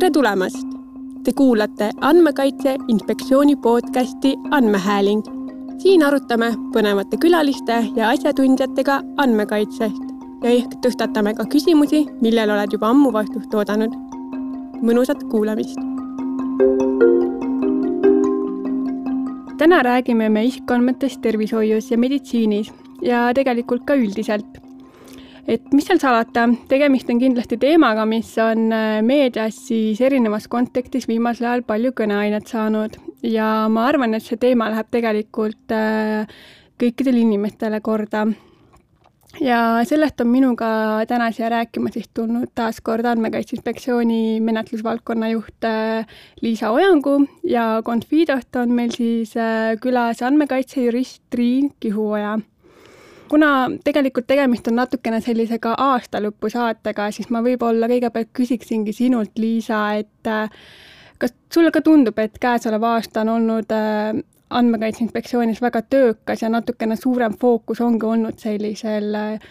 tere tulemast! Te kuulate Andmekaitse Inspektsiooni podcasti Andmehääling. siin arutame põnevate külaliste ja asjatundjatega andmekaitsest ja ehk tõstatame ka küsimusi, millele oled juba ammu vastust oodanud. mõnusat kuulamist! täna räägime me isikuandmetest tervishoius ja meditsiinis ja tegelikult ka üldiselt et mis seal salata, tegemist on kindlasti teemaga, mis on äh, meedias siis erinevas kontekstis viimasel ajal palju kõneainet saanud. Ja ma arvan, et see teema läheb tegelikult äh, kõikidele inimestele korda. ja sellest on minuga täna siia rääkima siis tulnud taas kord Andmekaitse Inspektsiooni menetlusvaldkonna juht äh, Liisa Ojangu. Ja Confidost on meil siis külas andmekaitsejurist Triin Kihuoja kuna tegelikult tegemist on natukene sellise ka aastalõpu saatega, siis ma võib-olla kõigepealt küsiksingi sinult, Liisa, et äh, kas sulle ka tundub, et käesolev aasta on olnud äh, Andmekaitse Inspektsioonis väga töökas ja natukene suurem fookus ongi olnud sellisel äh,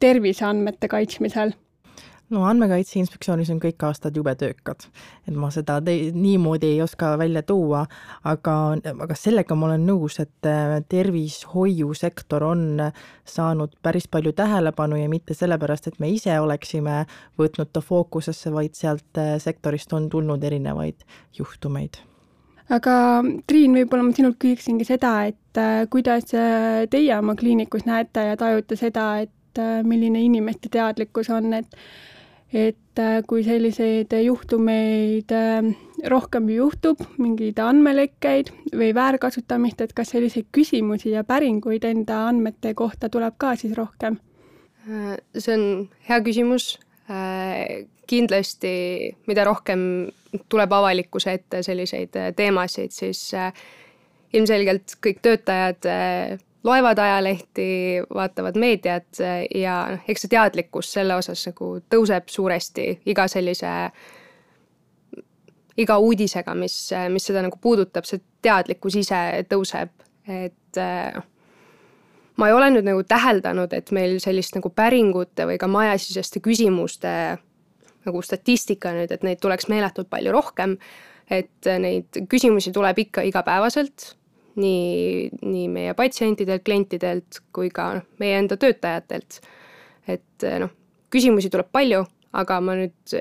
terviseandmete kaitsmisel? No Andmekaitse Inspektsioonis on kõik aastad jube töökad, et ma seda te-, niimoodi ei oska välja tuua, aga, aga sellega ma olen nõus, et äh, tervishoiusektor on saanud päris palju tähelepanu ja mitte sellepärast, et me ise oleksime võtnud ta fookusesse, vaid sealt äh, sektorist on tulnud erinevaid juhtumeid. Aga Triin, võib-olla ma sinult küsiksingi seda, et äh, kuidas teie oma kliinikus näete ja tajute seda, et milline inimeste teadlikkus on, et et äh, kui selliseid juhtumeid äh, rohkem juhtub, mingeid andmelekkeid või väärkasutamist, et kas selliseid küsimusi ja päringuid enda andmete kohta tuleb ka siis rohkem? Äh, see on hea küsimus. kindlasti, mida rohkem tuleb avalikkuse ette selliseid teemasid, siis ilmselgelt kõik töötajad loevad ajalehti, vaatavad meediat ja noh, eks see teadlikkus selle osas nagu tõuseb suuresti iga sellise, iga uudisega, mis, mis seda nagu puudutab, see teadlikkus ise tõuseb, et noh, ma ei ole nüüd nagu täheldanud, et meil sellist nagu päringute või ka majasiseste küsimuste nagu statistika nüüd, et neid tuleks meeletult palju rohkem, et neid küsimusi tuleb ikka igapäevaselt nii, nii meie patsientidelt, klientidelt kui ka noh, meie enda töötajatelt. et noh, küsimusi tuleb palju, aga ma nüüd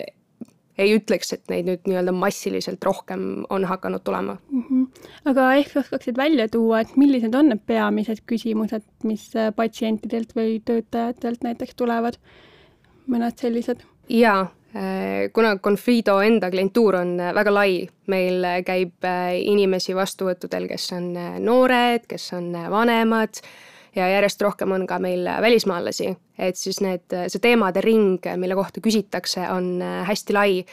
ei ütleks, et neid nüüd nii-öelda massiliselt rohkem on hakanud tulema mm. -hmm. aga ehk oskaksid välja tuua, et millised on need peamised küsimused, mis patsientidelt või töötajatelt näiteks tulevad, mõned sellised? jaa, kuna Confido enda klientuur on äh, väga lai, meil äh, käib inimesi vastuvõttudel, kes on noored, kes on vanemad ja järjest rohkem on ka meil välismaalasi, et siis need, see teemade ring, mille kohta küsitakse, on hästi lai.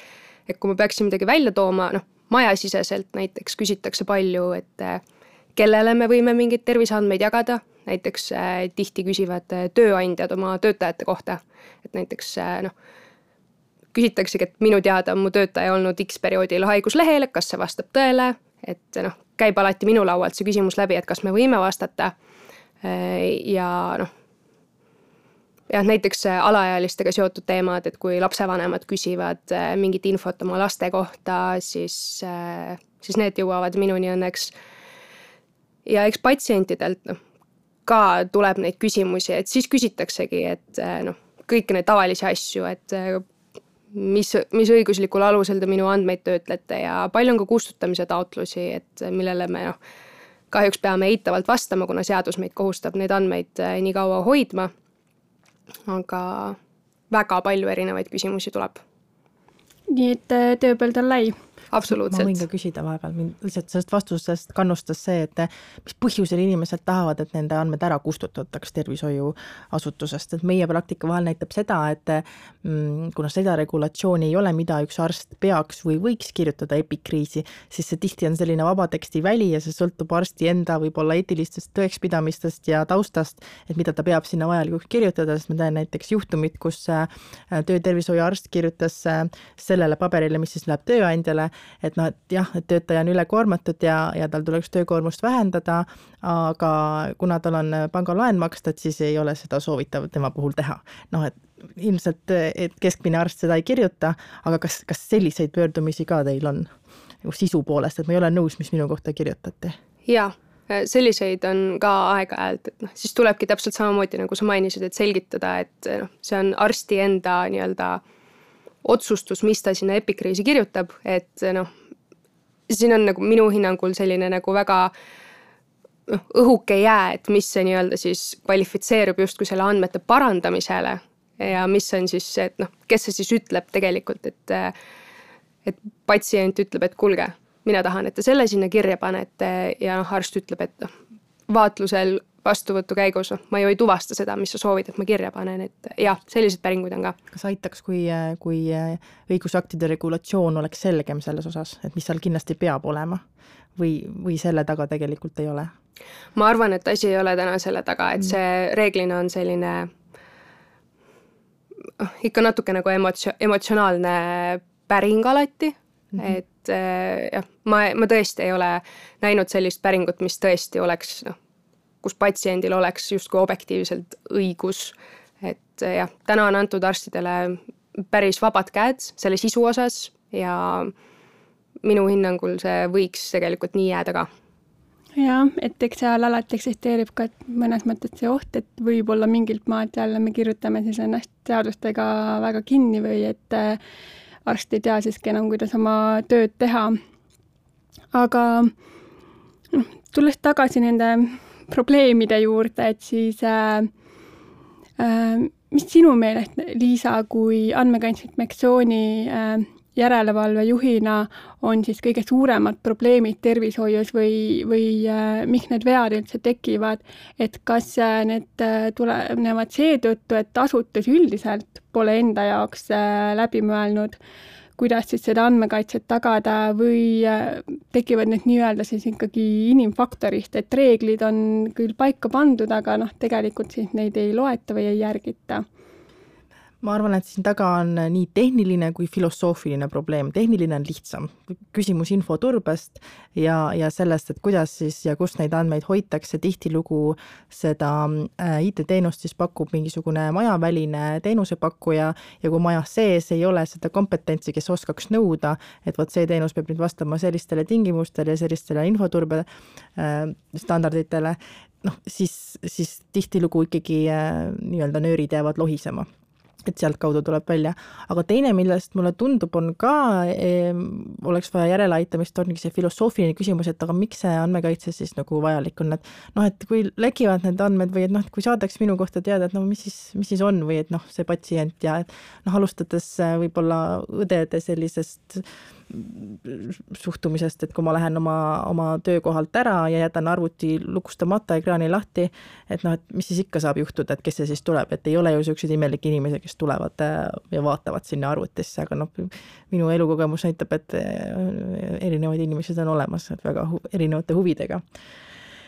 et kui ma peaksin midagi välja tooma, noh, majasiseselt näiteks küsitakse palju, et kellele me võime mingeid terviseandmeid jagada, näiteks tihti küsivad tööandjad oma töötajate kohta, et näiteks noh küsitaksegi, et minu teada on mu töötaja olnud X perioodil haiguslehel, kas see vastab tõele, et noh, käib alati minu laualt see küsimus läbi, et kas me võime vastata. ja noh, jah, näiteks alaealistega seotud teemad, et kui lapsevanemad küsivad äh, mingit infot oma laste kohta, siis, äh, siis need jõuavad minuni õnneks. ja eks patsientidelt noh, ka tuleb neid küsimusi, et siis küsitaksegi, et äh, noh, kõiki neid tavalisi asju, et mis, mis õiguslikul alusel te minu andmeid töötlete ja palju on ka kustutamise taotlusi, et millele me noh, kahjuks peame eitavalt vastama, kuna seadus meid kohustab neid andmeid äh, nii kaua hoidma. aga väga palju erinevaid küsimusi tuleb. nii et äh, tööpõld on lai absoluutselt. ma võin ka küsida vahepeal, mind lihtsalt sellest vastusest kannustas see, et mis põhjusel inimesed tahavad, et nende andmed ära kustutataks tervishoiuasutusest, et meie praktika vahel näitab seda, et mm, kuna seda regulatsiooni ei ole, mida üks arst peaks või võiks kirjutada epikriisi, siis see tihti on selline vaba teksti väli ja see sõltub arsti enda võib-olla eetilistest tõekspidamistest ja taustast, et mida ta peab sinna vajalikuks kirjutada, sest ma tean näiteks juhtumit, kus äh, töötervishoiuarst kirjutas äh, sellele paberile, mis siis läheb tööandjale, et noh, et jah, et töötaja on ülekoormatud ja, ja tal tuleks töökoormust vähendada, aga kuna tal on pangalaen maksta, et siis ei ole seda soovitav tema puhul teha. noh, et ilmselt, et keskmine arst seda ei kirjuta, aga kas, kas selliseid pöördumisi ka teil on? nagu sisu poolest, et ma ei ole nõus, mis minu kohta kirjutati. jaa, selliseid on ka aeg-ajalt, et noh, siis tulebki täpselt samamoodi, nagu sa mainisid, et selgitada, et noh, see on arsti enda nii-öelda otsustus, mis ta sinna epikriisi kirjutab, et noh, siin on nagu minu hinnangul selline nagu väga noh, õhuke jää, et mis see nii-öelda siis kvalifitseerub justkui selle andmete parandamisele ja mis on siis et noh, kes see siis ütleb tegelikult, et et patsient ütleb, et kuulge, mina tahan, et te selle sinna kirja panete ja noh, arst ütleb, et noh, vaatlusel vastuvõtu käigus, ma ju ei tuvasta seda, mis sa soovid, et ma kirja panen, et jah, selliseid päringuid on ka. kas aitaks, kui, kui õigusaktide regulatsioon oleks selgem selles osas, et mis seal kindlasti peab olema või, või selle taga tegelikult ei ole? ma arvan, et asi ei ole täna selle taga, et see reeglina on selline oh, ikka natuke nagu emotsio-, emotsionaalne päring alati mm, -hmm. et äh, jah, ma, ma tõesti ei ole näinud sellist päringut, mis tõesti oleks noh, kus patsiendil oleks justkui objektiivselt õigus, et äh, jah, täna on antud arstidele päris vabad käed selle sisu osas ja minu hinnangul see võiks tegelikult nii jääda ka jah, et eks seal alati eksisteerib ka mõnes mõttes see oht, et võib-olla mingilt maalt jälle me kirjutame siis ennast seadustega väga kinni või et äh, arst ei tea siiski enam, kuidas oma tööd teha. aga noh, tulles tagasi nende probleemide juurde, et siis äh, äh, mis sinu meelest, Liisa, kui Andmekaitse Inspektsiooni äh, järelevalvejuhina on siis kõige suuremad probleemid tervishoius või, või äh, miks need vead üldse tekivad, et kas äh, need äh, tulenevad seetõttu, et asutus üldiselt pole enda jaoks äh, läbi mõelnud, kuidas siis seda andmekaitset tagada või äh, tekivad need nii-öelda siis ikkagi inimfaktorist, et reeglid on küll paika pandud, aga noh, tegelikult siis neid ei loeta või ei järgita ma arvan, et siin taga on nii tehniline kui filosoofiline probleem, tehniline on lihtsam, küsimus infoturbest ja, ja sellest, et kuidas siis ja kus neid andmeid hoitakse, tihtilugu seda äh, IT-teenust siis pakub mingisugune majaväline teenusepakkuja ja kui majas sees ei ole seda kompetentsi, kes oskaks nõuda, et vot see teenus peab nüüd vastama sellistele tingimustele ja sellistele infoturbe äh, standarditele, noh, siis, siis tihtilugu ikkagi äh, nii-öelda nöörid jäävad lohisema et sealtkaudu tuleb välja. aga teine, millest mulle tundub, on ka eh,, oleks vaja järeleaitamist, ongi see filosoofiline küsimus, et aga miks see andmekaitse siis nagu vajalik on, et noh, et kui lekivad need andmed või et noh, et kui saadaks minu kohta teada, et no mis siis, mis siis on või et noh, see patsient ja et noh, alustades võib-olla õdede sellisest suhtumisest, et kui ma lähen oma, oma töökohalt ära ja jätan arvuti lukustamata, ekraani lahti, et noh, et mis siis ikka saab juhtuda, et kes see siis tuleb, et ei ole ju niisuguseid imelikke inimesi, kes tulevad äh, ja vaatavad sinna arvutisse, aga noh, minu elukogemus näitab, et äh, erinevaid inimesi on olemas, et väga hu erinevate huvidega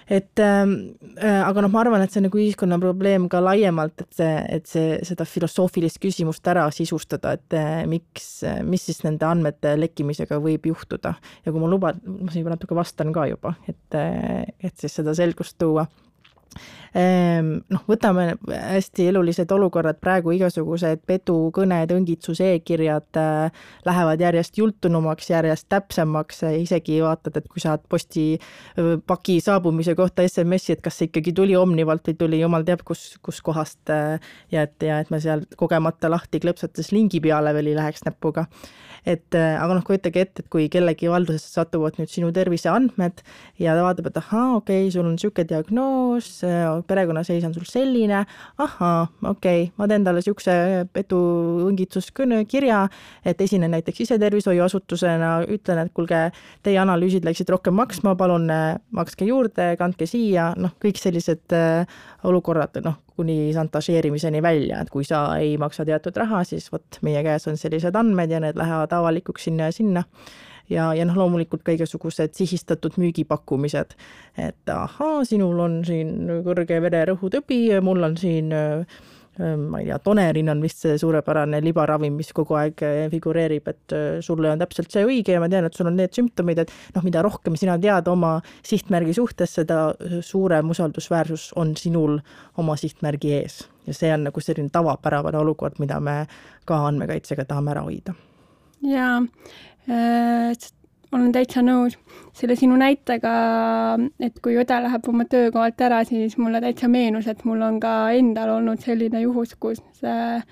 et ähm, äh, aga noh, ma arvan, et see on nagu ühiskonna probleem ka laiemalt, et see, et see, seda filosoofilist küsimust ära sisustada, et äh, miks, mis siis nende andmete lekkimisega võib juhtuda. Ja kui ma luban, ma siin juba natuke vastan ka juba, et, äh, et siis seda selgust tuua noh, võtame hästi elulised olukorrad, praegu. Igasugused pedukõned, õngitsus e, e-kirjad äh, lähevad järjest jultunumaks, järjest täpsemaks, isegi vaatad, et kui saad postipaki saabumise kohta SMS-i, et kas see ikkagi tuli Omnivalt või tuli jumal teab kus, kuskohast äh, ja et, ja et ma seal kogemata lahti klõpsates lingi peale veel ei läheks näpuga. Et äh, aga noh, kujutage ette, et kui kellegi valdusesse satuvad nüüd sinu terviseandmed ja ta vaatab, et ahaa, okei okay,, sul on niisugune diagnoos, äh, perekonnaseis on sul selline, ahaa, okei okay,, ma teen talle niisuguse eduõngitsuskirja, et esinen näiteks sisetervishoiuasutusena, ütlen, et kuulge, teie analüüsid läksid rohkem maksma, palun äh, makske juurde, kandke siia, noh, kõik sellised olukorrad, noh, kuni šantažeerimiseni välja, et kui sa ei maksa teatud raha, siis vot meie käes on sellised andmed ja need lähevad avalikuks sinna ja sinna. Ja, ja noh, loomulikult ka igasugused sihistatud müügipakkumised, et ahaa, sinul on siin kõrge vererõhutõbi, mul on siin äh, ma ei tea, Tonerin on vist see suurepärane libaravim, mis kogu aeg figureerib, et sulle on täpselt see õige ja ma tean, et sul on need sümptomid, et noh, mida rohkem sina tead oma sihtmärgi suhtes, seda suurem usaldusväärsus on sinul oma sihtmärgi ees. ja see on nagu selline tavapärane olukord, mida me ka andmekaitsega tahame ära hoida. jaa äh,, olen täitsa nõus selle sinu näitega, et kui õde läheb oma töökohalt ära, siis mulle täitsa meenus, et mul on ka endal olnud selline juhus, kus äh,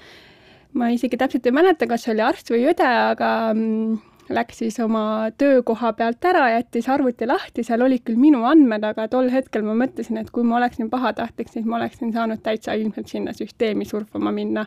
ma isegi täpselt ei mäleta, kas see oli arst või õde, aga mm, läks siis oma töökoha pealt ära, jättis arvuti lahti, seal olid küll minu andmed, aga tol hetkel ma mõtlesin, et kui ma oleksin pahatahtlik, siis ma oleksin saanud täitsa ilmselt sinna süsteemi surfama minna.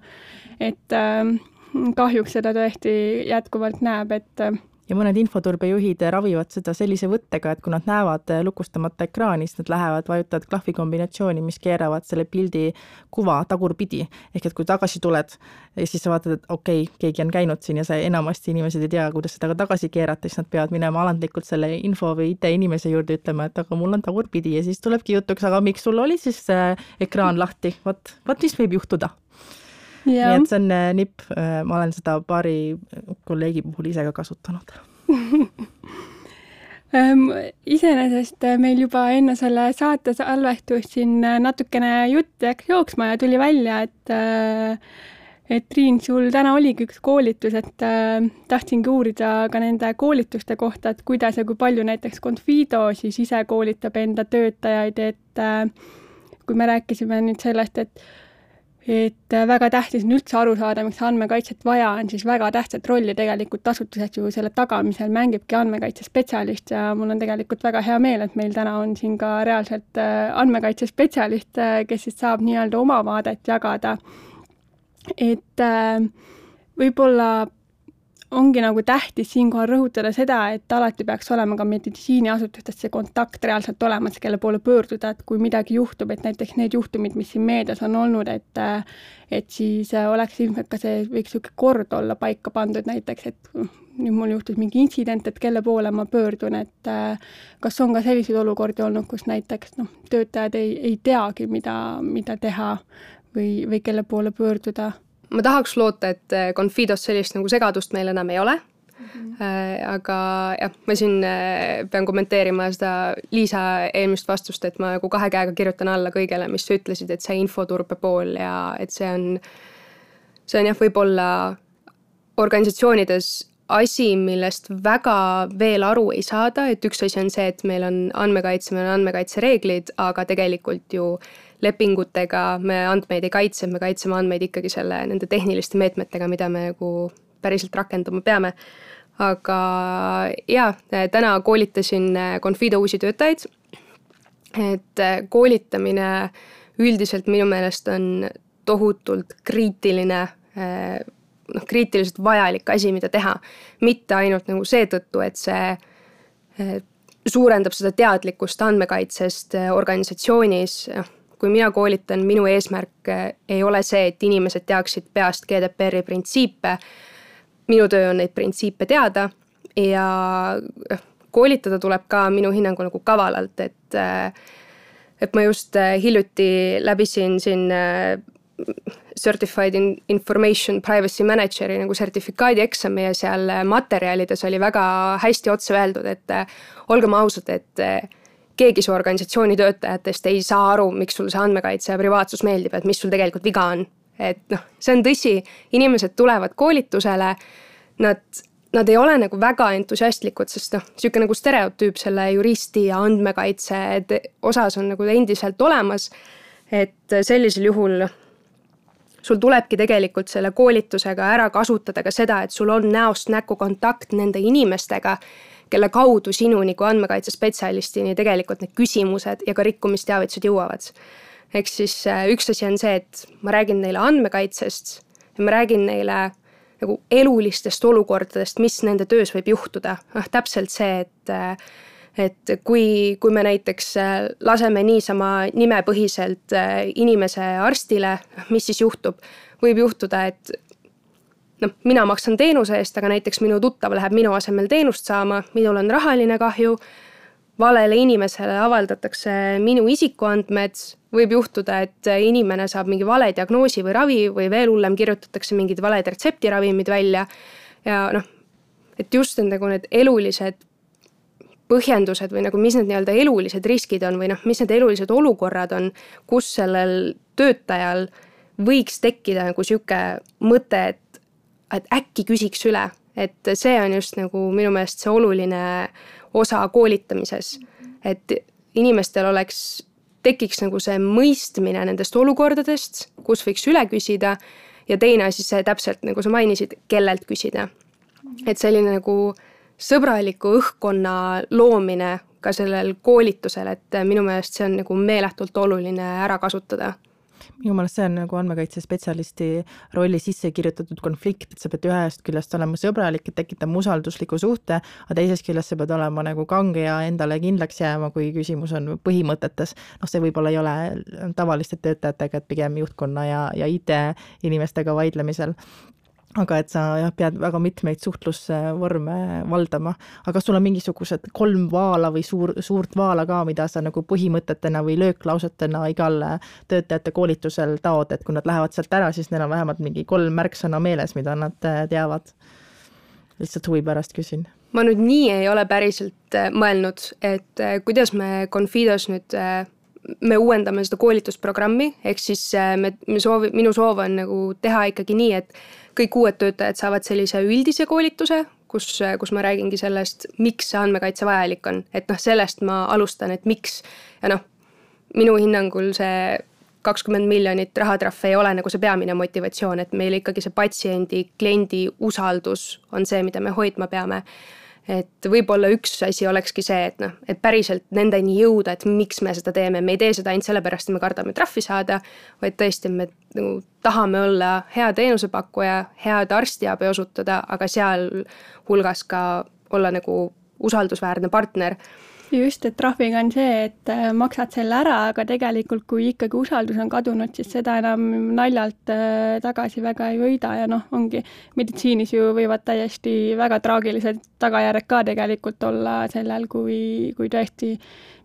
et äh, kahjuks seda tõesti jätkuvalt näeb, et äh, ja mõned infoturbejuhid ravivad seda sellise võttega, et kui nad näevad lukustamata ekraani, siis nad lähevad, vajutavad klahvikombinatsiooni, mis keeravad selle pildi kuva tagurpidi. ehk et kui tagasi tuled siis sa vaatad, et okei okay,, keegi on käinud siin ja see enamasti inimesed ei tea, kuidas seda tagasi keerata, siis nad peavad minema alandlikult selle info või IT-inimese juurde ütlema, et aga mul on tagurpidi ja siis tulebki jutuks, aga miks sul oli siis ekraan lahti, vot, vot mis võib juhtuda nii et see on äh, nipp, äh, ma olen seda paari kolleegi puhul ise ka kasutanud. Ähm, iseenesest äh, meil juba enne selle saate salvestust siin natukene jutt läks jooksma ja tuli välja, et et Triin, sul täna oligi üks koolitus, et tahtsingi uurida ka nende koolituste kohta, et kuidas ja kui palju näiteks Confido siis ise koolitab enda töötajaid, et kui me rääkisime nüüd sellest, et et äh, väga tähtis on üldse aru saada, miks andmekaitset vaja on, siis väga tähtsat rolli tegelikult asutuses ju selle tagamisel mängibki andmekaitsespetsialist ja mul on tegelikult väga hea meel, et meil täna on siin ka reaalselt äh, andmekaitsespetsialist, äh, kes siis saab nii-öelda oma vaadet jagada. et võib-olla ongi nagu tähtis siinkohal rõhutada seda, et alati peaks olema ka meditsiiniasutustes see kontakt reaalselt olemas, kelle poole pöörduda, et kui midagi juhtub, et näiteks need juhtumid, mis siin meedias on olnud, et et siis oleks ilmselt ka see, võiks niisugune kord olla paika pandud näiteks, et nüüd mul juhtus mingi intsident, et kelle poole ma pöördun, et kas on ka selliseid olukordi olnud, kus näiteks noh, töötajad ei, ei teagi, mida, mida teha või, või kelle poole pöörduda ma tahaks loota, et äh, Confidos sellist nagu segadust meil enam ei ole mm. -hmm. aga jah, ma siin äh, pean kommenteerima seda Liisa eelmist vastust, et ma nagu kahe käega kirjutan alla kõigele, mis sa ütlesid, et see infoturbe pool ja et see on, see on jah, võib-olla organisatsioonides asi, millest väga veel aru ei saada, et üks asi on see, et meil on andmekaitse, meil on andmekaitsereeglid, aga tegelikult ju äh, lepingutega me andmeid ei kaitse, me kaitseme andmeid ikkagi selle, nende tehniliste meetmetega, mida me nagu päriselt rakendama peame. aga jaa, täna koolitasin Confido uusi töötajaid. et koolitamine üldiselt minu meelest on tohutult kriitiline noh, kriitiliselt vajalik asi, mida teha. mitte ainult nagu seetõttu, et see suurendab seda teadlikkust andmekaitsest organisatsioonis, noh kui mina koolitan, minu eesmärk eh, ei ole see, et inimesed teaksid peast GDPR-i printsiipe. minu töö on neid printsiipe teada ja eh, koolitada tuleb ka minu hinnangul nagu kavalalt, et eh, et ma just hiljuti läbisin siin Certified Information Privacy Manageri nagu sertifikaadi eksami ja seal materjalides oli väga hästi otse öeldud, et olgem ausad, et keegi su organisatsiooni töötajatest ei saa aru, miks sul see andmekaitse ja privaatsus meeldib, et mis sul tegelikult viga on. et noh, see on tõsi, inimesed tulevad koolitusele, nad, nad ei ole nagu väga entusiastlikud, sest noh, niisugune nagu stereotüüp selle juristi ja andmekaitse osas on nagu endiselt olemas. et sellisel juhul sul tulebki tegelikult selle koolitusega ära kasutada ka seda, et sul on näost näkku kontakt nende inimestega kelle kaudu sinuni kui andmekaitsespetsialistini tegelikult need küsimused ja ka rikkumisteavitused jõuavad. ehk siis äh, üks asi on see, et ma räägin neile andmekaitsest ja ma räägin neile nagu elulistest olukordadest, mis nende töös võib juhtuda, noh täpselt see, et äh, et kui, kui me näiteks äh, laseme niisama nimepõhiselt inimese arstile, mis siis juhtub? võib juhtuda, et noh, mina maksan teenuse eest, aga näiteks minu tuttav läheb minu asemel teenust saama, minul on rahaline kahju, valele inimesele avaldatakse minu isikuandmed, võib juhtuda, et inimene saab mingi vale diagnoosi või ravi või veel hullem, kirjutatakse mingid valed retseptiravimid välja. Ja noh, et just nagu need elulised põhjendused või nagu mis need nii-öelda elulised riskid on või noh, mis need elulised olukorrad on, kus sellel töötajal võiks tekkida nagu sihuke mõte, et, et äkki küsiks üle, et see on just nagu minu meelest see oluline osa koolitamises, et inimestel oleks, tekiks nagu see mõistmine nendest olukordadest, kus võiks üle küsida. Ja teine asi, see täpselt nagu sa mainisid, kellelt küsida. et selline nagu sõbraliku õhkkonna loomine ka sellel koolitusel, et minu meelest see on nagu meeletult oluline ära kasutada minu meelest see on nagu andmekaitsespetsialisti rolli sisse kirjutatud konflikt, et sa pead ühest küljest olema sõbralik, et tekitama usaldusliku suhte, aga teisest küljest sa pead olema nagu kange ja endale kindlaks jääma, kui küsimus on põhimõtetes. noh, see võib-olla ei ole tavaliste töötajatega, et pigem juhtkonna ja, ja IT-inimestega vaidlemisel aga et sa jah, pead väga mitmeid suhtlusvorme valdama, aga kas sul on mingisugused kolm vaala või suur, suurt vaala ka, mida sa nagu põhimõtetena või lööklausetena igal töötajate koolitusel taod, et kui nad lähevad sealt ära, siis neil on vähemalt mingi kolm märksõna meeles, mida nad äh, teavad? lihtsalt huvi pärast küsin. Ma nüüd nii ei ole päriselt äh, mõelnud, et äh, kuidas me Confidos nüüd me uuendame seda koolitusprogrammi, ehk siis me, me soovi, minu soov on nagu teha ikkagi nii, et kõik uued töötajad saavad sellise üldise koolituse, kus, kus ma räägingi sellest, miks see andmekaitse vajalik on, et noh, sellest ma alustan, et miks. Ja noh, minu hinnangul see kakskümmend miljonit rahatrahvi ei ole nagu see peamine motivatsioon, et meil ikkagi see patsiendi, kliendi usaldus on see, mida me hoidma peame et võib-olla üks asi olekski see, et noh, et päriselt nendeni jõuda, et miks me seda teeme, me ei tee seda ainult sellepärast, et me kardame trahvi saada, vaid tõesti, me nagu tahame olla hea teenusepakkuja, head arstiabi osutada, aga sealhulgas ka olla nagu usaldusväärne partner just, et trahviga on see, et äh, maksad selle ära, aga tegelikult, kui ikkagi usaldus on kadunud, siis seda enam naljalt äh, tagasi väga ei võida ja noh, ongi, meditsiinis ju võivad täiesti väga traagilised tagajärjed ka tegelikult olla sellel, kui, kui tõesti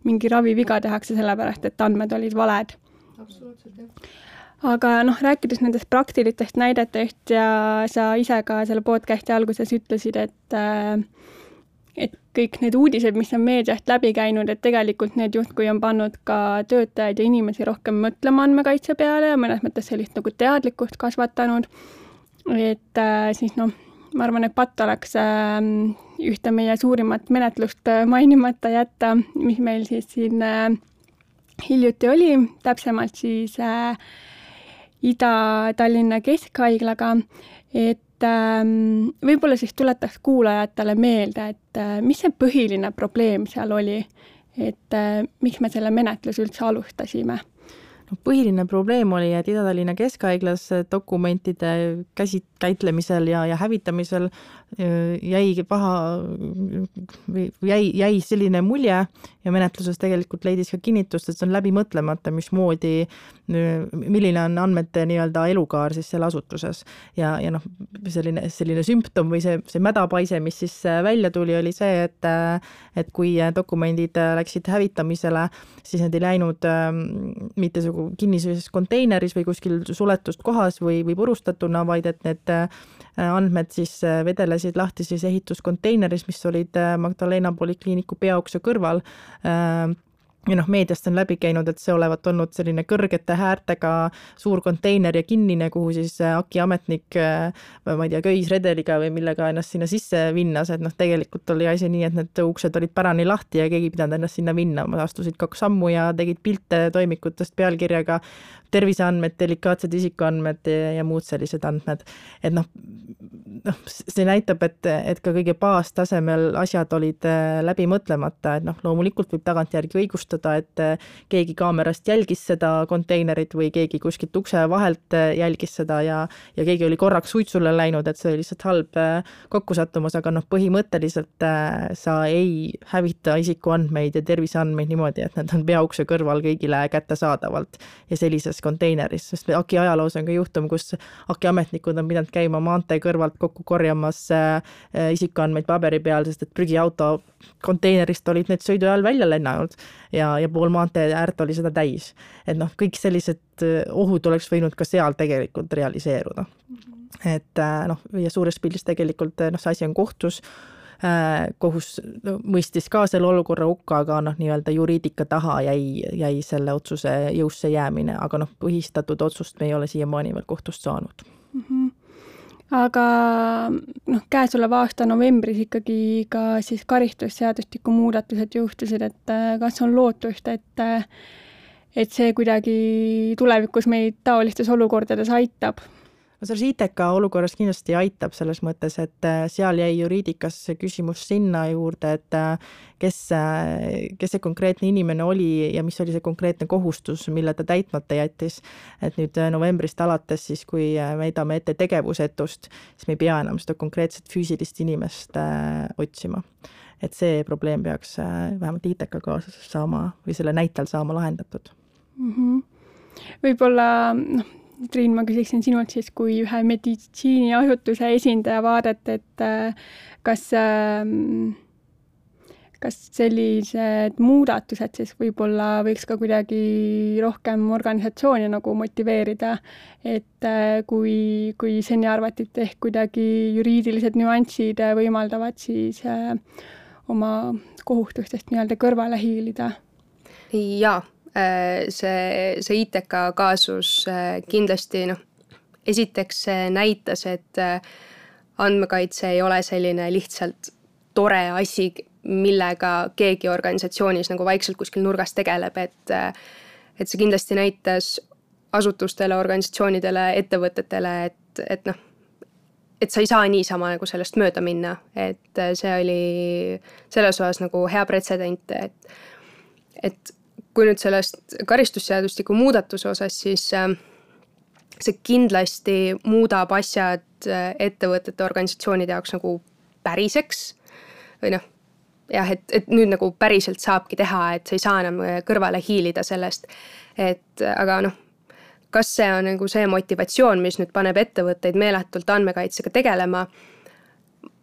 mingi raviviga tehakse, sellepärast et andmed olid valed. absoluutselt, jah aga noh, rääkides nendest praktilistest näidetest ja sa ise ka selle podcast'i alguses ütlesid, et äh, et kõik need uudised, mis on meediast läbi käinud, et tegelikult need justkui on pannud ka töötajaid ja inimesi rohkem mõtlema andmekaitse peale ja mõnes mõttes sellist nagu teadlikkust kasvatanud. et äh, siis noh, ma arvan, et patt oleks äh, ühte meie suurimat menetlust äh, mainimata jätta, mis meil siis siin äh, hiljuti oli, täpsemalt siis äh, Ida-Tallinna Keskhaiglaga, et ähm, võib-olla siis tuletaks kuulajatele meelde, et äh, mis see põhiline probleem seal oli, et äh, miks me selle menetluse üldse alustasime no põhiline probleem oli, et Ida-Tallinna Keskhaiglas dokumentide käsit-, käitlemisel ja, ja hävitamisel jäi paha jäi, jäi selline mulje ja menetluses tegelikult leidis ka kinnitust, et see on läbi mõtlemata, mismoodi, milline on andmete nii-öelda elukaar siis seal asutuses. ja, ja noh, selline, selline sümptom või see, see mädapaise, mis siis välja tuli, oli see, et et kui dokumendid läksid hävitamisele, siis need ei läinud mitte nagu kinnises konteineris või kuskil suletud kohas või, või purustatuna, vaid et need andmed siis vedelesid lasid lahti siis ehituskonteineris, mis olid äh, Magdalena polikliiniku peaukse kõrval. Äh, ja noh, meediast on läbi käinud, et see olevat olnud selline kõrgete häärtega suur konteiner ja kinnine, kuhu siis äh, AKI ametnik, ma ei tea, köisredeliga või millega ennast sinna sisse vinnas, et noh, tegelikult oli asi nii, et need uksed olid pärani lahti ja keegi ei pidanud ennast sinna vinna, astusid kaks sammu ja tegid pilte toimikutest pealkirjaga terviseandmed, delikaatsed isikuandmed ja, muud sellised andmed. et noh, noh, see näitab, et, et ka kõige baastasemel asjad olid äh, läbi mõtlemata, et noh, loomulikult võib tagantjärgi õigustada, et äh, keegi kaamerast jälgis seda konteinerit või keegi kuskilt ukse vahelt äh, jälgis seda ja, ja keegi oli korraks suitsule läinud, et see oli lihtsalt halb kokkusattumus, aga noh, põhimõtteliselt sa ei hävita isikuandmeid ja terviseandmeid niimoodi, et need on peaukse kõrval kõigile kättesaadavalt ja sellises konteineris, sest AKI ajaloos on ka juhtum, kus AKI ametnikud on pidanud käima maantee kõrvalt kokku korjamas isikuandmeid paberi peal, sest et prügiauto konteinerist olid need sõidu ajal välja lennanud ja, ja pool maantee äärt oli seda täis. et noh, kõik sellised ohud oleks võinud ka seal tegelikult realiseeruda. -hmm et äh, noh, ja suures pildis tegelikult äh, noh, see asi on kohtus, äh, kohus mõistis ka selle olukorra hukka, aga noh, nii-öelda juriidika taha jäi, jäi selle otsuse jõusse jäämine, aga noh, põhistatud otsust me ei ole siiamaani veel kohtust saanud mm. -hmm aga noh, käesoleva aasta novembris ikkagi ka siis karistusseadustiku muudatused jõustusid, et kas on lootust, et et see kuidagi tulevikus meid taolistes olukordades aitab? No selles ITK olukorras kindlasti aitab selles mõttes, et äh, seal jäi juriidikas see küsimus sinna juurde, et äh, kes, äh, kes see konkreetne inimene oli ja mis oli see konkreetne kohustus, mille ta täitmata jättis. et nüüd novembrist alates siis, kui me heidame ette tegevusetust, siis me ei pea enam seda konkreetset füüsilist inimest otsima. et see probleem peaks vähemalt ITK kaasuses saama või selle näitel saama lahendatud mm. -hmm võib-olla noh, Triin, ma küsiksin sinult siis kui ühe meditsiiniasutuse esindaja vaadet, et äh, kas, ähm, kas sellised muudatused siis võib-olla võiks ka kuidagi rohkem organisatsioone nagu motiveerida, et äh, kui, kui seni arvati, et ehk kuidagi juriidilised nüansid võimaldavad siis äh, oma kohustustest nii-öelda kõrvale hiilida? jaa Äh, see, see ITK kaasus äh, kindlasti noh, esiteks see näitas, et äh, andmekaitse ei ole selline lihtsalt tore asi, millega keegi organisatsioonis nagu vaikselt kuskil nurgas tegeleb, et et see kindlasti näitas asutustele, organisatsioonidele, ettevõtetele, et, et noh, et sa ei saa niisama nagu sellest mööda minna, et see oli selles osas nagu hea pretsedent, et et kui nüüd sellest karistusseadustiku muudatuse osas, siis äh, see kindlasti muudab asjad äh, ettevõtete, organisatsioonide jaoks nagu päriseks või noh, jah, et, et nüüd nagu päriselt saabki teha, et sa ei saa enam äh, kõrvale hiilida sellest. et aga noh, kas see on nagu see motivatsioon, mis nüüd paneb ettevõtteid meeletult andmekaitsega tegelema?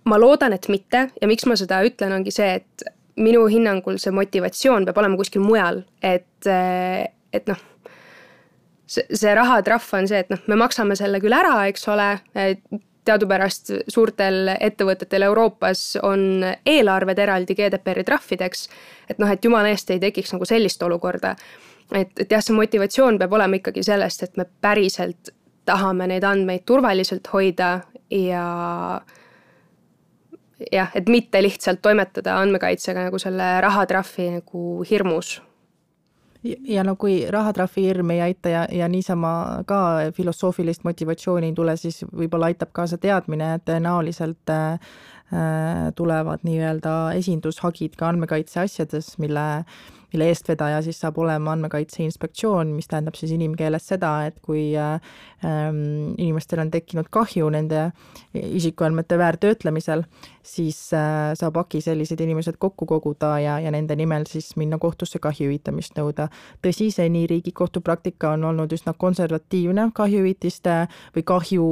ma loodan, et mitte ja miks ma seda ütlen, ongi see, et minu hinnangul see motivatsioon peab olema kuskil mujal, et, et noh, see, see rahatrahv on see, et noh, me maksame selle küll ära, eks ole, teadupärast suurtel ettevõtetel Euroopas on eelarved eraldi GDPR-i trahvideks, et noh, et jumala eest ei tekiks nagu sellist olukorda. et, et jah, see motivatsioon peab olema ikkagi sellest, et me päriselt tahame neid andmeid turvaliselt hoida ja jah, et mitte lihtsalt toimetada andmekaitsega nagu selle rahatrahvi nagu hirmus. Ja no kui rahatrahvi hirm ei aita ja, ja niisama ka filosoofilist motivatsiooni ei tule, siis võib-olla aitab kaasa teadmine, et tõenäoliselt äh, tulevad nii-öelda esindushagid ka andmekaitse asjades, mille äh, mille eestvedaja siis saab olema Andmekaitse Inspektsioon, mis tähendab siis inimkeeles seda, et kui ähm, inimestel on tekkinud kahju nende isikuandmete väärtöötlemisel, siis äh, saab AKI sellised inimesed kokku koguda ja, ja nende nimel siis minna kohtusse kahju hüvitamist nõuda. tõsi, seni Riigikohtu praktika on olnud üsna konservatiivne kahjuhüvitiste või kahju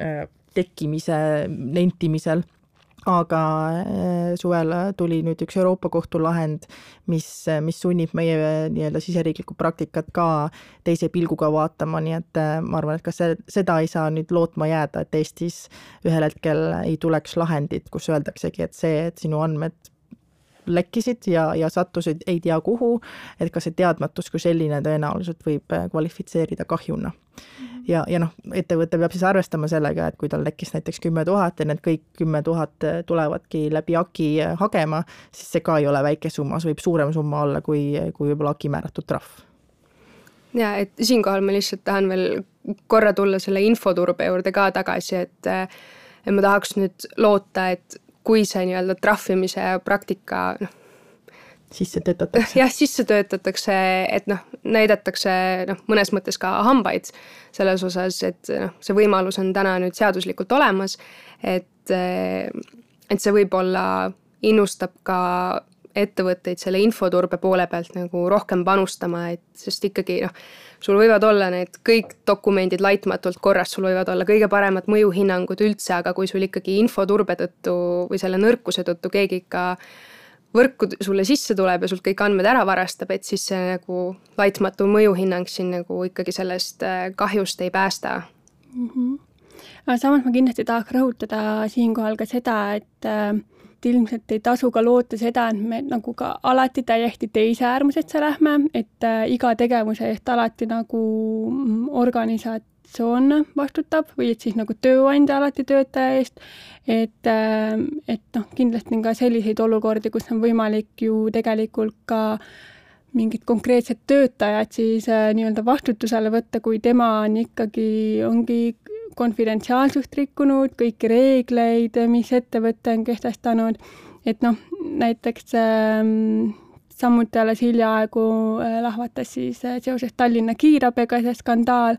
äh, tekkimise nentimisel aga äh, suvel tuli nüüd üks Euroopa Kohtu lahend, mis, mis sunnib meie nii-öelda siseriiklikku praktikat ka teise pilguga vaatama, nii et ma arvan, et ka see, seda ei saa nüüd lootma jääda, et Eestis ühel hetkel ei tuleks lahendit, kus öeldaksegi, et see, et sinu andmed lekkisid ja, ja sattusid ei tea kuhu, et ka see teadmatus kui selline tõenäoliselt võib äh, kvalifitseerida kahjuna ja, ja noh, ettevõte peab siis arvestama sellega, et kui tal tekkis näiteks kümme tuhat ja need kõik kümme tuhat tulevadki läbi AKI hagema, siis see ka ei ole väike summa, see võib suurem summa olla kui, kui võib-olla AKI määratud trahv. ja et siinkohal ma lihtsalt tahan veel korra tulla selle infoturbe juurde ka tagasi, et et ma tahaks nüüd loota, et kui see nii-öelda trahvimise praktika noh, sisse töötatakse. jah, sisse töötatakse, et noh, näidatakse noh, mõnes mõttes ka hambaid selles osas, et noh, see võimalus on täna nüüd seaduslikult olemas, et, et see võib-olla innustab ka ettevõtteid selle infoturbe poole pealt nagu rohkem panustama, et sest ikkagi noh, sul võivad olla need kõik dokumendid laitmatult korras, sul võivad olla kõige paremad mõjuhinnangud üldse, aga kui sul ikkagi infoturbe tõttu või selle nõrkuse tõttu keegi ikka võrku sulle sisse tuleb ja sult kõik andmed ära varastab, et siis see nagu laitmatu mõjuhinnang sind nagu ikkagi sellest äh, kahjust ei päästa mm. -hmm. aga samas ma kindlasti tahaks rõhutada siinkohal ka seda, et äh, et ilmselt ei tasu ka loota seda, et me nagu ka alati täiesti teise äärmusesse lähme, et äh, iga tegevuse eest alati nagu mm, organisatsioon vastutab või et siis nagu tööandja alati töötaja eest, et, äh, et noh, kindlasti on ka selliseid olukordi, kus on võimalik ju tegelikult ka mingit konkreetset töötajat siis äh, nii-öelda vastutusele võtta, kui tema on ikkagi, ongi konfidentsiaalsust rikkunud, kõiki reegleid, mis ettevõte on kehtestanud, et noh, näiteks äh, samuti alles hiljaaegu äh, lahvatas siis äh, seoses Tallinna kiirabiga see skandaal,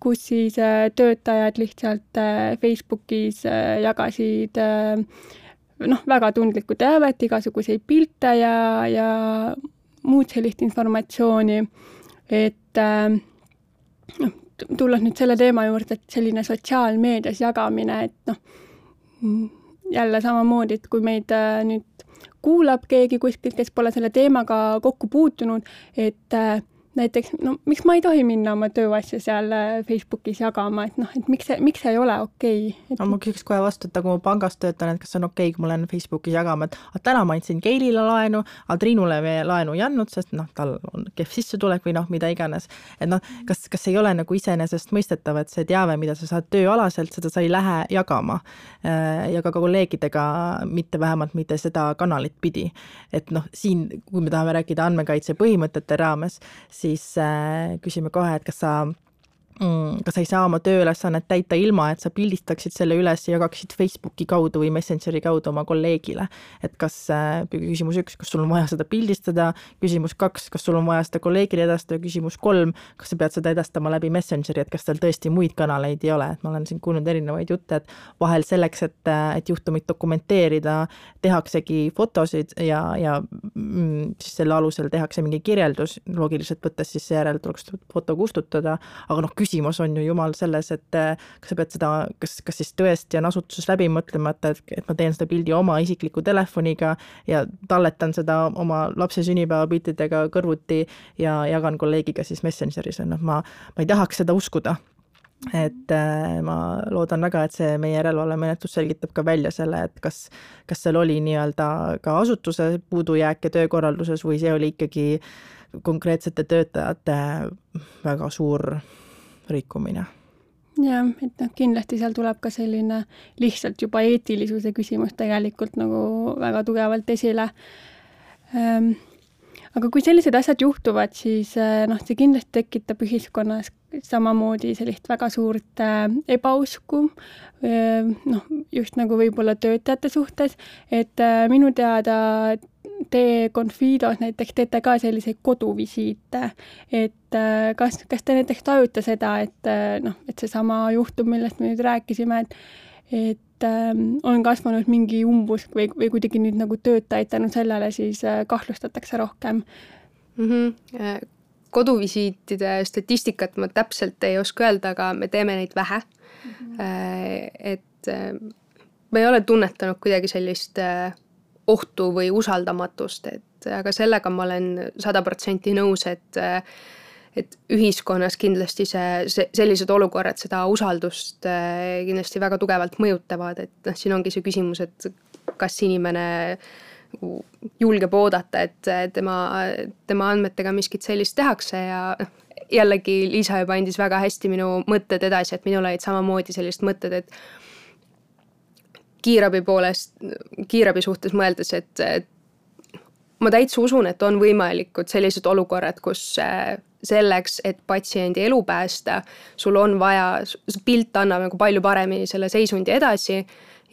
kus siis äh, töötajad lihtsalt Facebookis jagasid noh, väga tundlikku teavet, igasuguseid pilte ja, ja muud sellist informatsiooni, et noh, tulles nüüd selle teema juurde, et selline sotsiaalmeedias jagamine, et noh, jälle samamoodi, et kui meid äh, nüüd kuulab keegi kuskilt, kes pole selle teemaga kokku puutunud, et äh, näiteks no miks ma ei tohi minna oma tööasja seal äh, Facebookis jagama, et noh, et miks see, miks see ei ole okei okay? et...? no ma küsiks kohe vastu, et kui ma pangas töötan, et kas on okei okay,, kui ma lähen Facebookis jagama, et aga täna ma andsin Keilile laenu, aga Triinule veel laenu ei andnud, sest noh, tal on kehv sissetulek või noh, mida iganes. et noh, kas, kas ei ole nagu iseenesestmõistetav, et see teave, mida sa saad tööalaselt, seda sa ei lähe jagama äh, ja ka kolleegidega, mitte vähemalt mitte seda kanalit pidi. et noh, siin, kui me tahame rääkida andmekaitse põhimõtete raames, siis äh, küsime kohe, et kas sa Mm, kas sa ei saa oma tööülesannet täita ilma, et sa pildistaksid selle üles ja jagaksid Facebooki kaudu või Messengeri kaudu oma kolleegile. et kas, äh, küsimus üks, kas sul on vaja seda pildistada, küsimus kaks, kas sul on vaja seda kolleegile edastada, küsimus kolm, kas sa pead seda edastama läbi Messengeri, et kas tal tõesti muid kanaleid ei ole, et ma olen siin kuulnud erinevaid jutte, et vahel selleks, et, äh, et juhtumit dokumenteerida, tehaksegi fotosid ja, ja mm, siis selle alusel tehakse mingi kirjeldus, loogiliselt võttes siis seejärel tuleks foto kustutada, aga noh, küsimus on ju jumal selles, et eh, kas sa pead seda, kas, kas siis tõesti on asutuses läbi mõtlemata, et, et ma teen seda pildi oma isikliku telefoniga ja talletan seda oma lapse sünnipäevapiltidega kõrvuti ja jagan kolleegiga siis Messengeris, noh, ma, ma ei tahaks seda uskuda. Et äh, ma loodan väga, et see meie järelevalvemenetlus selgitab ka välja selle, et kas, kas seal oli nii-öelda ka asutuse puudujääke töökorralduses või see oli ikkagi konkreetsete töötajate väga suur rikkumine. jah, et noh, kindlasti seal tuleb ka selline lihtsalt juba eetilisuse küsimus tegelikult nagu väga tugevalt esile ähm, aga kui sellised asjad juhtuvad, siis äh, noh, see kindlasti tekitab ühiskonnas samamoodi sellist väga suurt äh, ebausku, äh, noh, just nagu võib-olla töötajate suhtes, et minu teada te Confidos näiteks teete ka selliseid koduvisiite, et äh, kas, kas te näiteks tajute seda, et äh, noh, et seesama juhtum, millest me nüüd rääkisime, et et ähm, on kasvanud mingi umbusk või, või kuidagi nüüd nagu töötajaid tänu sellele siis äh, kahtlustatakse rohkem mm? -hmm. koduvisiitide statistikat ma täpselt ei oska öelda, aga me teeme neid vähe mm. -hmm. et me ei ole tunnetanud kuidagi sellist ohtu või usaldamatust, et aga sellega ma olen sada protsenti nõus, et et ühiskonnas kindlasti see, see, sellised olukorrad seda usaldust eh, kindlasti väga tugevalt mõjutavad, et noh, siin ongi see küsimus, et kas inimene nagu julgeb oodata, et tema, tema andmetega miskit sellist tehakse ja noh, jällegi Liisa juba andis väga hästi minu mõtted edasi, et minul olid samamoodi sellised mõtted, et kiirabi poolest, kiirabi suhtes mõeldes, et, et ma täitsa usun, et on võimalikud sellised olukorrad, kus äh, selleks, et patsiendi elu päästa, sul on vaja, pilt annab nagu palju paremini selle seisundi edasi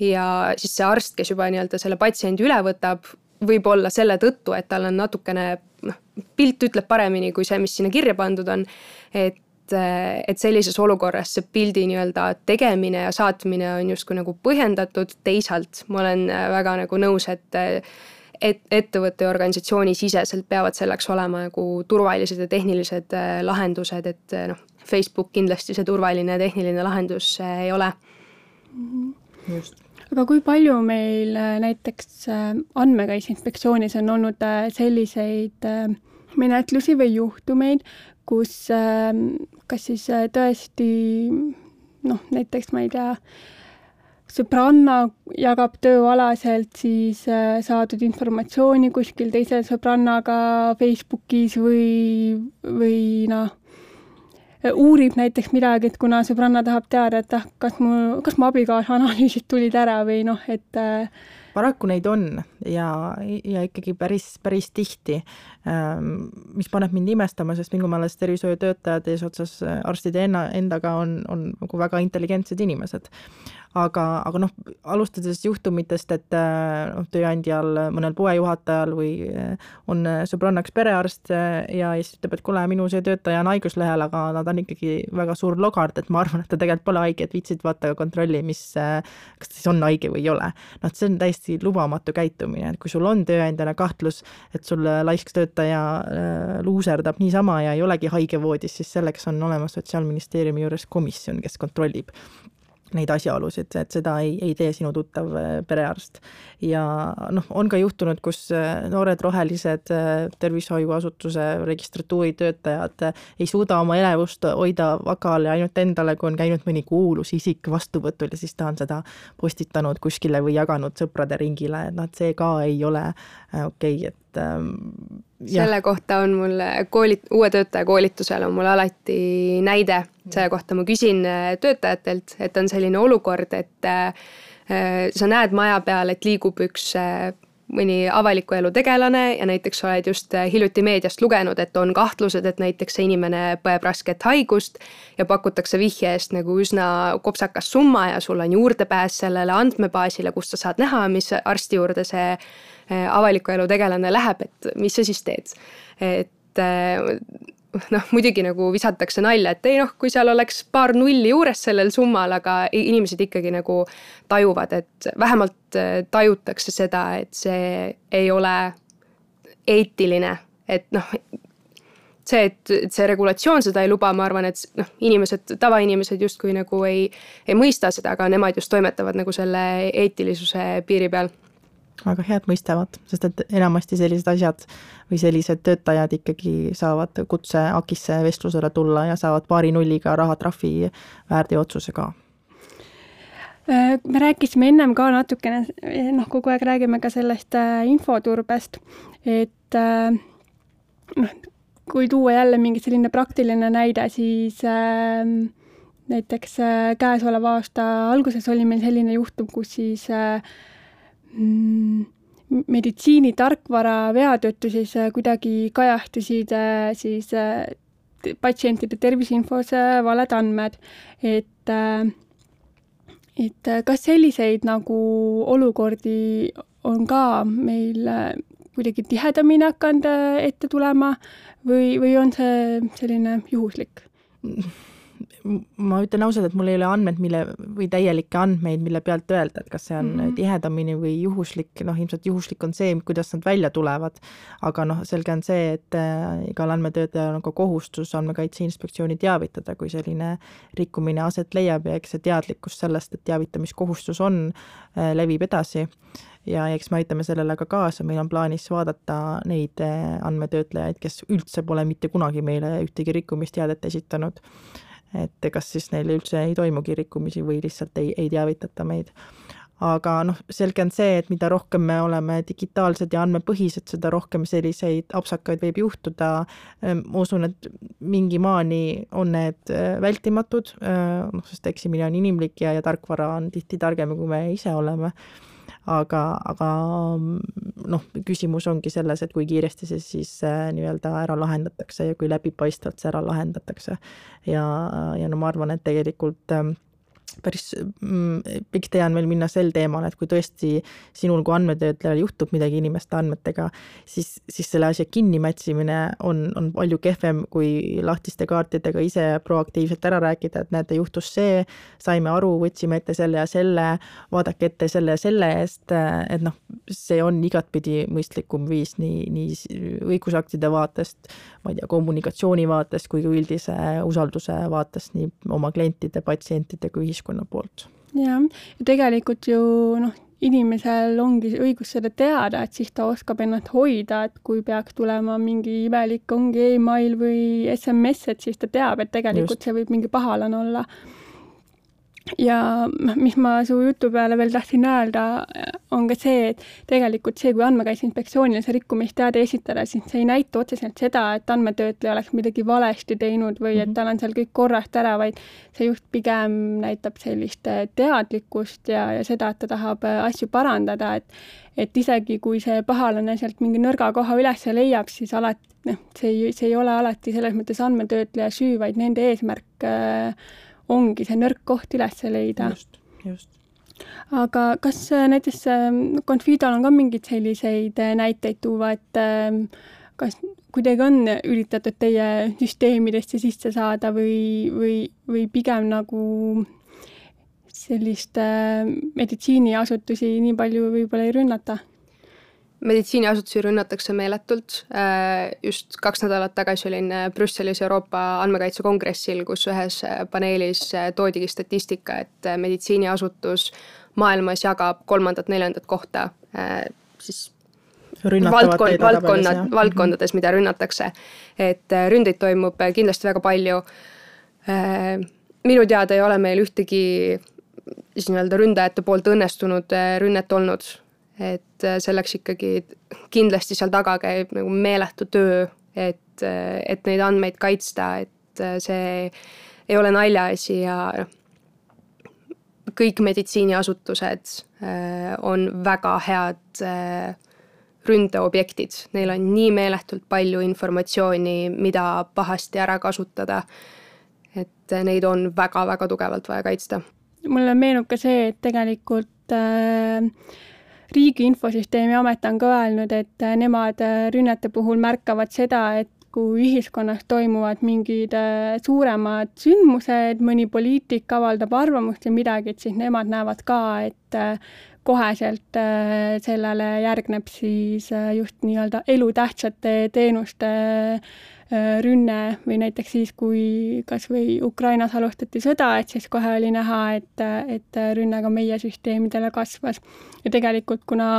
ja siis see arst, kes juba nii-öelda selle patsiendi üle võtab, võib-olla selle tõttu, et tal on natukene noh, pilt ütleb paremini kui see, mis sinna kirja pandud on, et et, et sellises olukorras see pildi nii-öelda tegemine ja saatmine on justkui nagu põhjendatud, teisalt ma olen väga nagu nõus, et et ettevõtte ja organisatsiooni siseselt peavad selleks olema nagu turvalised ja tehnilised lahendused, et noh, Facebook kindlasti see turvaline ja tehniline lahendus ei ole. just. Aga kui palju meil näiteks Andmekaitse Inspektsioonis on olnud selliseid menetlusi või juhtumeid, kus kas siis tõesti noh, näiteks ma ei tea, sõbranna jagab tööalaselt siis äh, saadud informatsiooni kuskil teise sõbrannaga Facebookis või, või noh, uurib näiteks midagi, et kuna sõbranna tahab teada, et ah, kas mu, kas mu abikaasa analüüsid tulid ära või noh, et äh, paraku neid on ja, ja ikkagi päris, päris tihti, ähm, mis paneb mind imestama, sest minu meelest tervishoiutöötajad eesotsas arstide enna, endaga on, on nagu väga intelligentsed inimesed aga, aga noh, alustades juhtumitest, et äh, noh, tööandjal, mõnel poejuhatajal või äh, on äh, sõbrannaks perearst ja siis ütleb, et kuule, minu see töötaja on haiguslehel, aga nad on ikkagi väga suur logard, et ma arvan, et ta tegelikult pole haige, et viitsid vaata kontrolli, mis, kas ta siis on haige või ei ole. noh, see on täiesti lubamatu käitumine, et kui sul on tööandjana kahtlus, et sul laisk töötaja luuserdab niisama ja ei olegi haigevoodis, siis selleks on olemas Sotsiaalministeeriumi juures komisjon, kes kontrollib neid asjaolusid, et seda ei, ei tee sinu tuttav äh, perearst. ja noh, on ka juhtunud, kus äh, noored rohelised äh, tervishoiuasutuse registratuuri töötajad ei suuda oma elevust hoida vakal ja ainult endale, kui on käinud mõni kuulus isik vastuvõtul ja siis ta on seda postitanud kuskile või jaganud sõprade ringile, et noh, et see ka ei ole okei okay,, et ähm, selle kohta on mul koolit-, uue töötaja koolitusel on mul alati näide. Selle kohta, ma küsin äh, töötajatelt, et on selline olukord, et äh, sa näed maja peal, et liigub üks äh, mõni avaliku elu tegelane ja näiteks oled just hiljuti meediast lugenud, et on kahtlused, et näiteks see inimene põeb rasket haigust ja pakutakse vihje eest nagu üsna kopsakas summa ja sul on juurdepääs sellele andmebaasile, kust sa saad näha, mis arsti juurde see avaliku elu tegelane läheb, et mis sa siis teed. et eh, noh, muidugi nagu visatakse nalja, et ei noh, kui seal oleks paar nulli juures sellel summal, aga inimesed ikkagi nagu tajuvad, et vähemalt eh, tajutakse seda, et see ei ole eetiline, et noh, see, et, et see regulatsioon seda ei luba, ma arvan, et noh, inimesed, tavainimesed justkui nagu ei, ei mõista seda, aga nemad just toimetavad nagu selle eetilisuse piiri peal väga head mõistavad, sest et enamasti sellised asjad või sellised töötajad ikkagi saavad kutse AKIS-e vestlusele tulla ja saavad paari nulliga rahatrahvi väärteootsuse ka. Äh, me rääkisime ennem ka natukene, noh, kogu aeg räägime ka sellest äh, infoturbest, et äh, noh, kui tuua jälle mingi selline praktiline näide, siis äh, näiteks käesoleva aasta alguses oli meil selline juhtum, kus siis äh, meditsiinitarkvara vea tõttu siis äh, kuidagi kajastusid äh, siis äh, patsientide terviseinfos valed andmed, et et kas selliseid nagu olukordi on ka meil kuidagi tihedamini hakanud ette tulema või, või on see selline juhuslik? ma ütlen ausalt, et mul ei ole andmed, mille või täielikke andmeid, mille pealt öelda, et kas see on mm -hmm. tihedamini või juhuslik, noh, ilmselt juhuslik on see, kuidas nad välja tulevad. aga noh, selge on see, et äh, igal andmetöötajal on ka kohustus Andmekaitse Inspektsiooni teavitada, kui selline rikkumine aset leiab. Ja eks see teadlikkus sellest, et teavitamiskohustus on, äh, levib edasi. Ja eks me aitame sellele ka kaasa, meil on plaanis vaadata neid äh, andmetöötlejaid, kes üldse pole mitte kunagi meile ühtegi rikkumisteadet esitanud et kas siis neil üldse ei toimugi rikkumisi või lihtsalt ei, ei teavitata meid. aga noh, selge on see, et mida rohkem me oleme digitaalsed ja andmepõhised, seda rohkem selliseid apsakaid võib juhtuda. Ehm, ma usun, et mingi maani on need äh, vältimatud, äh, noh, sest eksimine on inimlik ja, ja tarkvara on tihti targem, kui me ise oleme aga, aga noh, küsimus ongi selles, et kui kiiresti see siis äh, nii-öelda ära lahendatakse ja kui läbipaistvalt see ära lahendatakse. ja, ja no ma arvan, et tegelikult äh, päris mm, pikk tee on veel minna sel teemal, et kui tõesti sinul kui andmetöötlejal juhtub midagi inimeste andmetega, siis, siis selle asja kinnimätsimine on, on palju kehvem, kui lahtiste kaartidega ise proaktiivselt ära rääkida, et näete, juhtus see, saime aru, võtsime ette selle ja selle, vaadake ette selle ja selle eest, et noh, see on igatpidi mõistlikum viis nii, nii õigusaktide vaatest, ma ei tea, kommunikatsiooni vaatest kui ka üldise usalduse vaatest nii oma klientide, patsientide kui ühiskonna ühiskonna poolt. jah, ja tegelikult ju noh, inimesel ongi õigus seda teada, et siis ta oskab ennast hoida, et kui peaks tulema mingi imelik, ongi email või SMS, et siis ta teab, et tegelikult Just. see võib mingi pahalane olla ja mis ma su jutu peale veel tahtsin öelda, on ka see, et tegelikult see, kui Andmekaitse Inspektsioonile see rikkumisteade esitada, siis see ei näita otseselt seda, et andmetöötleja oleks midagi valesti teinud või et mhm. tal on seal kõik korrast ära, vaid see just pigem näitab sellist teadlikkust ja, ja seda, et ta tahab asju parandada, et et isegi kui see pahalane sealt mingi nõrga koha üles leiab, siis alati noh, see ei, see ei ole alati selles mõttes andmetöötleja süü, vaid nende eesmärk äh, ongi see nõrk koht üles leida. just, just aga kas äh, näiteks Confidol on ka mingeid selliseid äh, näiteid tuua, et ähm, kas kuidagi on üritatud teie süsteemidesse sisse saada või, või, või pigem nagu sellist äh, meditsiiniasutusi nii palju võib-olla ei rünnata? Meditsiiniasutusi rünnatakse meeletult. Äh, just kaks nädalat tagasi olin äh, Brüsselis Euroopa andmekaitse kongressil, kus ühes äh, paneelis toodigi statistika, et meditsiiniasutus maailmas jagab kolmandat-neljandat kohta siis valdkond, valdkonnad, valdkondades, mida rünnatakse. et ründeid toimub kindlasti väga palju. minu teada ei ole meil ühtegi siis nii-öelda ründajate poolt õnnestunud rünnet olnud et äh, selleks ikkagi kindlasti seal taga käib nagu meeletu töö, et, äh, et neid andmeid kaitsta, et äh, see ei ole naljaasi ja noh, kõik meditsiiniasutused on väga head ründeobjektid, neil on nii meeletult palju informatsiooni, mida pahasti ära kasutada. et neid on väga-väga tugevalt vaja kaitsta. mulle meenub ka see, et tegelikult äh, riigi Infosüsteemi Amet on ka öelnud, et äh, nemad äh, rünnete puhul märkavad seda, et kui ühiskonnas toimuvad mingid äh, suuremad sündmused, mõni poliitik avaldab arvamust või midagi, et siis nemad näevad ka, et koheselt sellele järgneb siis just nii-öelda elutähtsate teenuste rünne või näiteks siis, kui kas või Ukrainas alustati sõda, et siis kohe oli näha, et, et rünne ka meie süsteemidele kasvas. ja tegelikult, kuna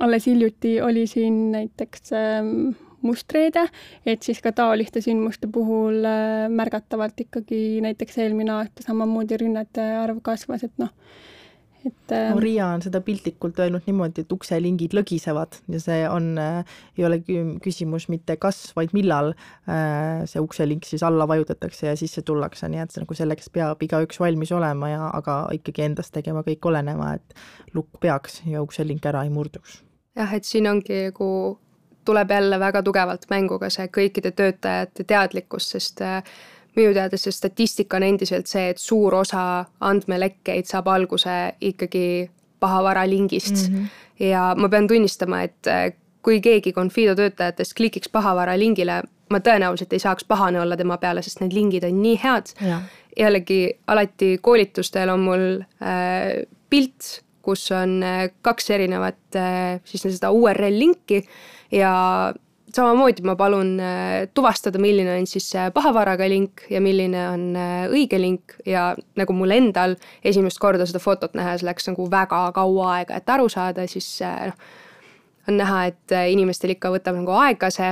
alles hiljuti oli siin näiteks ähm, mustreede, et siis ka taoliste sündmuste puhul äh, märgatavalt ikkagi näiteks eelmine aasta samamoodi rünnete arv kasvas, et noh, et no ähm, Riia on seda piltlikult öelnud niimoodi, et ukselingid lõgisevad ja see on äh,, ei ole küsimus mitte kas, vaid millal äh, see ukselink siis alla vajutatakse ja sisse tullakse, nii et see nagu selleks peab igaüks valmis olema ja aga ikkagi endast tegema kõik oleneva, et lukk peaks ja ukselink ära ei murduks. jah, et siin ongi nagu tuleb jälle väga tugevalt mängu ka see kõikide töötajate teadlikkus, sest äh, minu teada see statistika on endiselt see, et suur osa andmelekkeid saab alguse ikkagi pahavara lingist mm. -hmm. ja ma pean tunnistama, et äh, kui keegi Confido töötajatest klikiks pahavara lingile, ma tõenäoliselt ei saaks pahane olla tema peale, sest need lingid on nii head. jällegi alati koolitustel on mul äh, pilt, kus on äh, kaks erinevat äh, siis seda URL linki ja samamoodi ma palun äh, tuvastada, milline on siis pahavaraga link ja milline on äh, õige link. Ja nagu mul endal esimest korda seda fotot nähes läks nagu väga kaua aega, et aru saada, siis äh, noh, on näha, et inimestel ikka võtab nagu aega see,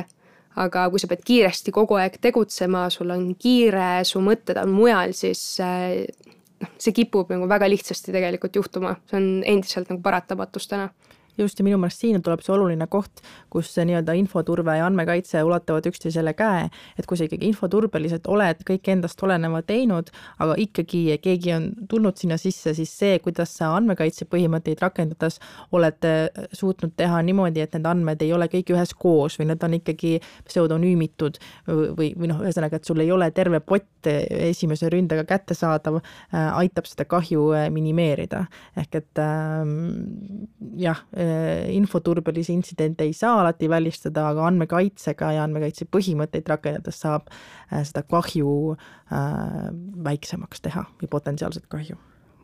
aga kui sa pead kiiresti kogu aeg tegutsema, sul on kiire, su mõtted on mujal, siis noh, see kipub nagu väga lihtsasti tegelikult juhtuma, see on endiselt nagu paratamatus täna just, ja minu meelest siin tuleb see oluline koht, kus nii-öelda infoturve ja andmekaitse ulatavad üksteisele käe, et kui sa ikkagi infoturbeliselt oled kõik endast oleneva teinud, aga ikkagi keegi on tulnud sinna sisse, siis see, kuidas sa andmekaitse põhimõtteid rakendades oled äh, suutnud teha niimoodi, et need andmed ei ole kõik üheskoos või need on ikkagi pseudonüümitud või, või noh, ühesõnaga, et sul ei ole terve pott esimese ründega kättesaadav, äh, aitab seda kahju äh, minimeerida. ehk et ähm, jah, Äh, infoturbelisi intsidente ei saa alati välistada, aga andmekaitsega ja andmekaitse põhimõtteid rakendades saab äh, seda kahju äh, väiksemaks teha või potentsiaalset kahju.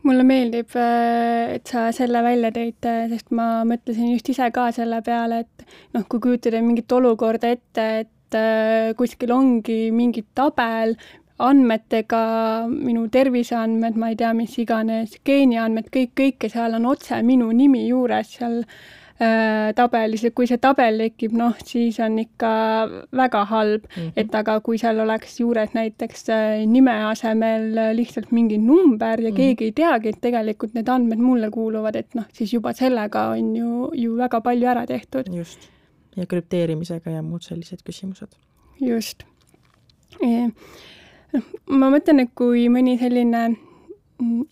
Mulle meeldib, et sa selle välja tõid, sest ma mõtlesin just ise ka selle peale, et noh, kui kujutada mingit olukorda ette, et kuskil ongi mingi tabel, andmetega, minu terviseandmed, ma ei tea, mis iganes, geeniandmed, kõik, kõike seal on otse minu nimi juures seal äh, tabelis ja kui see tabel tekib, noh, siis on ikka väga halb mm, -hmm. et aga kui seal oleks juures näiteks äh, nime asemel lihtsalt mingi number ja mm -hmm. keegi ei teagi, et tegelikult need andmed mulle kuuluvad, et noh, siis juba sellega on ju, ju väga palju ära tehtud. just, ja krüpteerimisega ja muud sellised küsimused. just e ma mõtlen, et kui mõni selline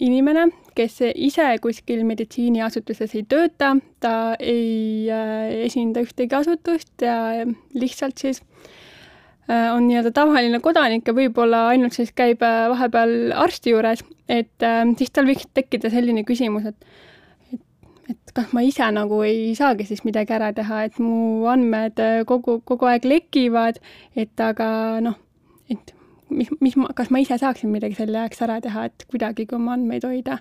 inimene, kes ise kuskil meditsiiniasutuses ei tööta, ta ei äh, esinda ühtegi asutust ja lihtsalt siis äh, on nii-öelda tavaline kodanik ja võib-olla ainult siis käib äh, vahepeal arsti juures, et siis tal võiks tekkida selline küsimus, et, et kas ma ise nagu ei saagi siis midagi ära teha, et mu andmed kogu, kogu aeg lekivad, et aga noh, et mis, mis ma, kas ma ise saaksin midagi selle jaoks ära teha, et kuidagigi oma andmeid hoida?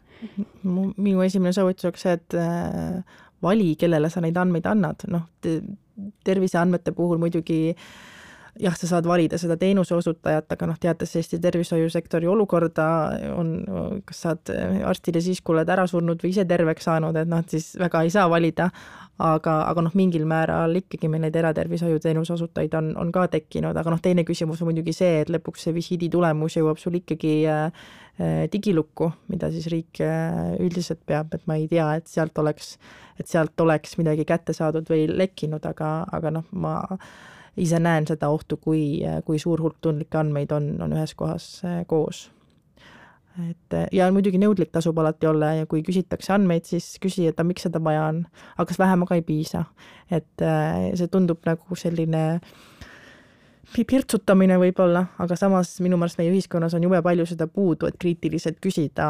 minu esimene soovitus oleks see, et äh, vali, kellele sa neid andmeid annad, noh, terviseandmete puhul muidugi jah, sa saad valida seda teenuse osutajat, aga noh, teades Eesti tervishoiusektori olukorda, on, kas saad arstile siis, kui oled ära surnud või ise terveks saanud, et noh, et siis väga ei saa valida, aga, aga noh, mingil määral ikkagi meil neid eratervishoiuteenuse osutajaid on, on ka tekkinud, aga noh, teine küsimus on muidugi see, et lõpuks see visiidi tulemus jõuab sul ikkagi äh, äh, digilukku, mida siis riik äh, üldiselt peab, et ma ei tea, et sealt oleks, et sealt oleks midagi kätte saadud või lekkinud, aga, aga noh, ma ise näen seda ohtu, kui, kui suur hulk tundlikke andmeid on, on ühes kohas koos et ja muidugi nõudlik tasub alati olla ja kui küsitakse andmeid, siis küsi, et aga miks seda vaja on, aga kas vähemaga ei piisa. et äh, see tundub nagu selline pirtsutamine võib-olla, aga samas minu meelest meie ühiskonnas on jube palju seda puudu, et kriitiliselt küsida,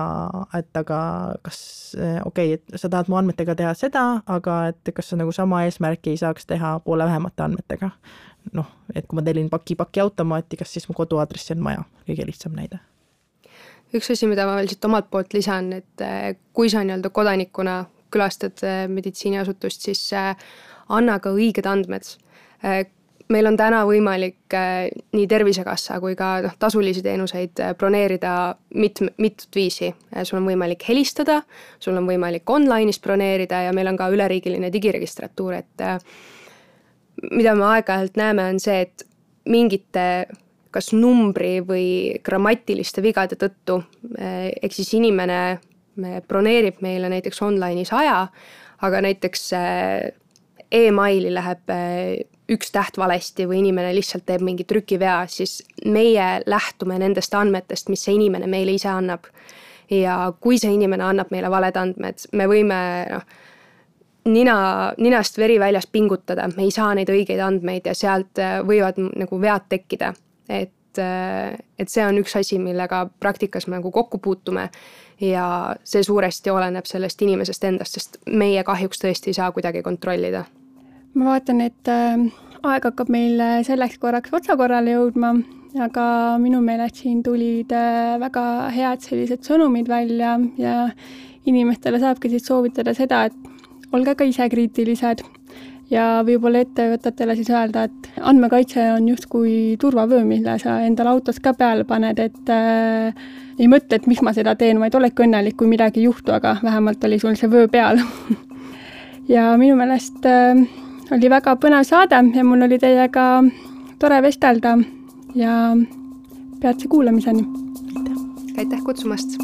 et aga kas äh, okei okay,, et sa tahad mu andmetega teha seda, aga et kas sa nagu sama eesmärki ei saaks teha poole vähemate andmetega. noh, et kui ma tellin paki paki automaati, kas siis mu koduaadressi on vaja, kõige lihtsam näide üks asi, mida ma veel siit omalt poolt lisan, et eh, kui sa nii-öelda kodanikuna külastad eh, meditsiiniasutust, siis eh, anna ka õiged andmed. meil on täna võimalik nii Tervisekassa kui ka noh, tasulisi teenuseid broneerida mit-, mitut viisi. sul on võimalik helistada, sul on võimalik online'is broneerida ja meil on ka üleriigiline digiregistratuur, et mida me aeg-ajalt näeme, on see, et mingite kas numbri või grammatiliste vigade tõttu, eh, ehk siis inimene eh, broneerib meile näiteks online'is aja, aga näiteks eh, emaili läheb üks täht valesti või inimene lihtsalt teeb mingi trükivea, siis meie lähtume nendest andmetest, mis see inimene meile ise annab. ja kui see inimene annab meile valed andmed, me võime noh, nina, ninast veri väljas pingutada, me ei saa neid õigeid andmeid ja sealt võivad nagu vead tekkida et, äh, et see on üks asi, millega praktikas me nagu kokku puutume ja see suuresti oleneb sellest inimesest endast, sest meie kahjuks tõesti ei saa kuidagi kontrollida. ma vaatan, et äh, aeg hakkab meil äh, selleks korraks otsakorrale jõudma, aga minu meelest siin tulid väga head sellised sõnumid välja ja inimestele saabki siis soovitada seda, et olge ka ise kriitilised ja võib-olla ettevõtetele siis öelda, et andmekaitse on justkui turvavöö, mille sa endale autos ka peale paned, et äh, ei mõtle, et miks ma seda teen, vaid oledki õnnelik, kui midagi ei juhtu, aga vähemalt oli sul see vöö peal. Ja minu meelest äh, oli väga põnev saade ja mul oli teiega tore vestelda. Ja peatse kuulamiseni. aitäh, kutsumast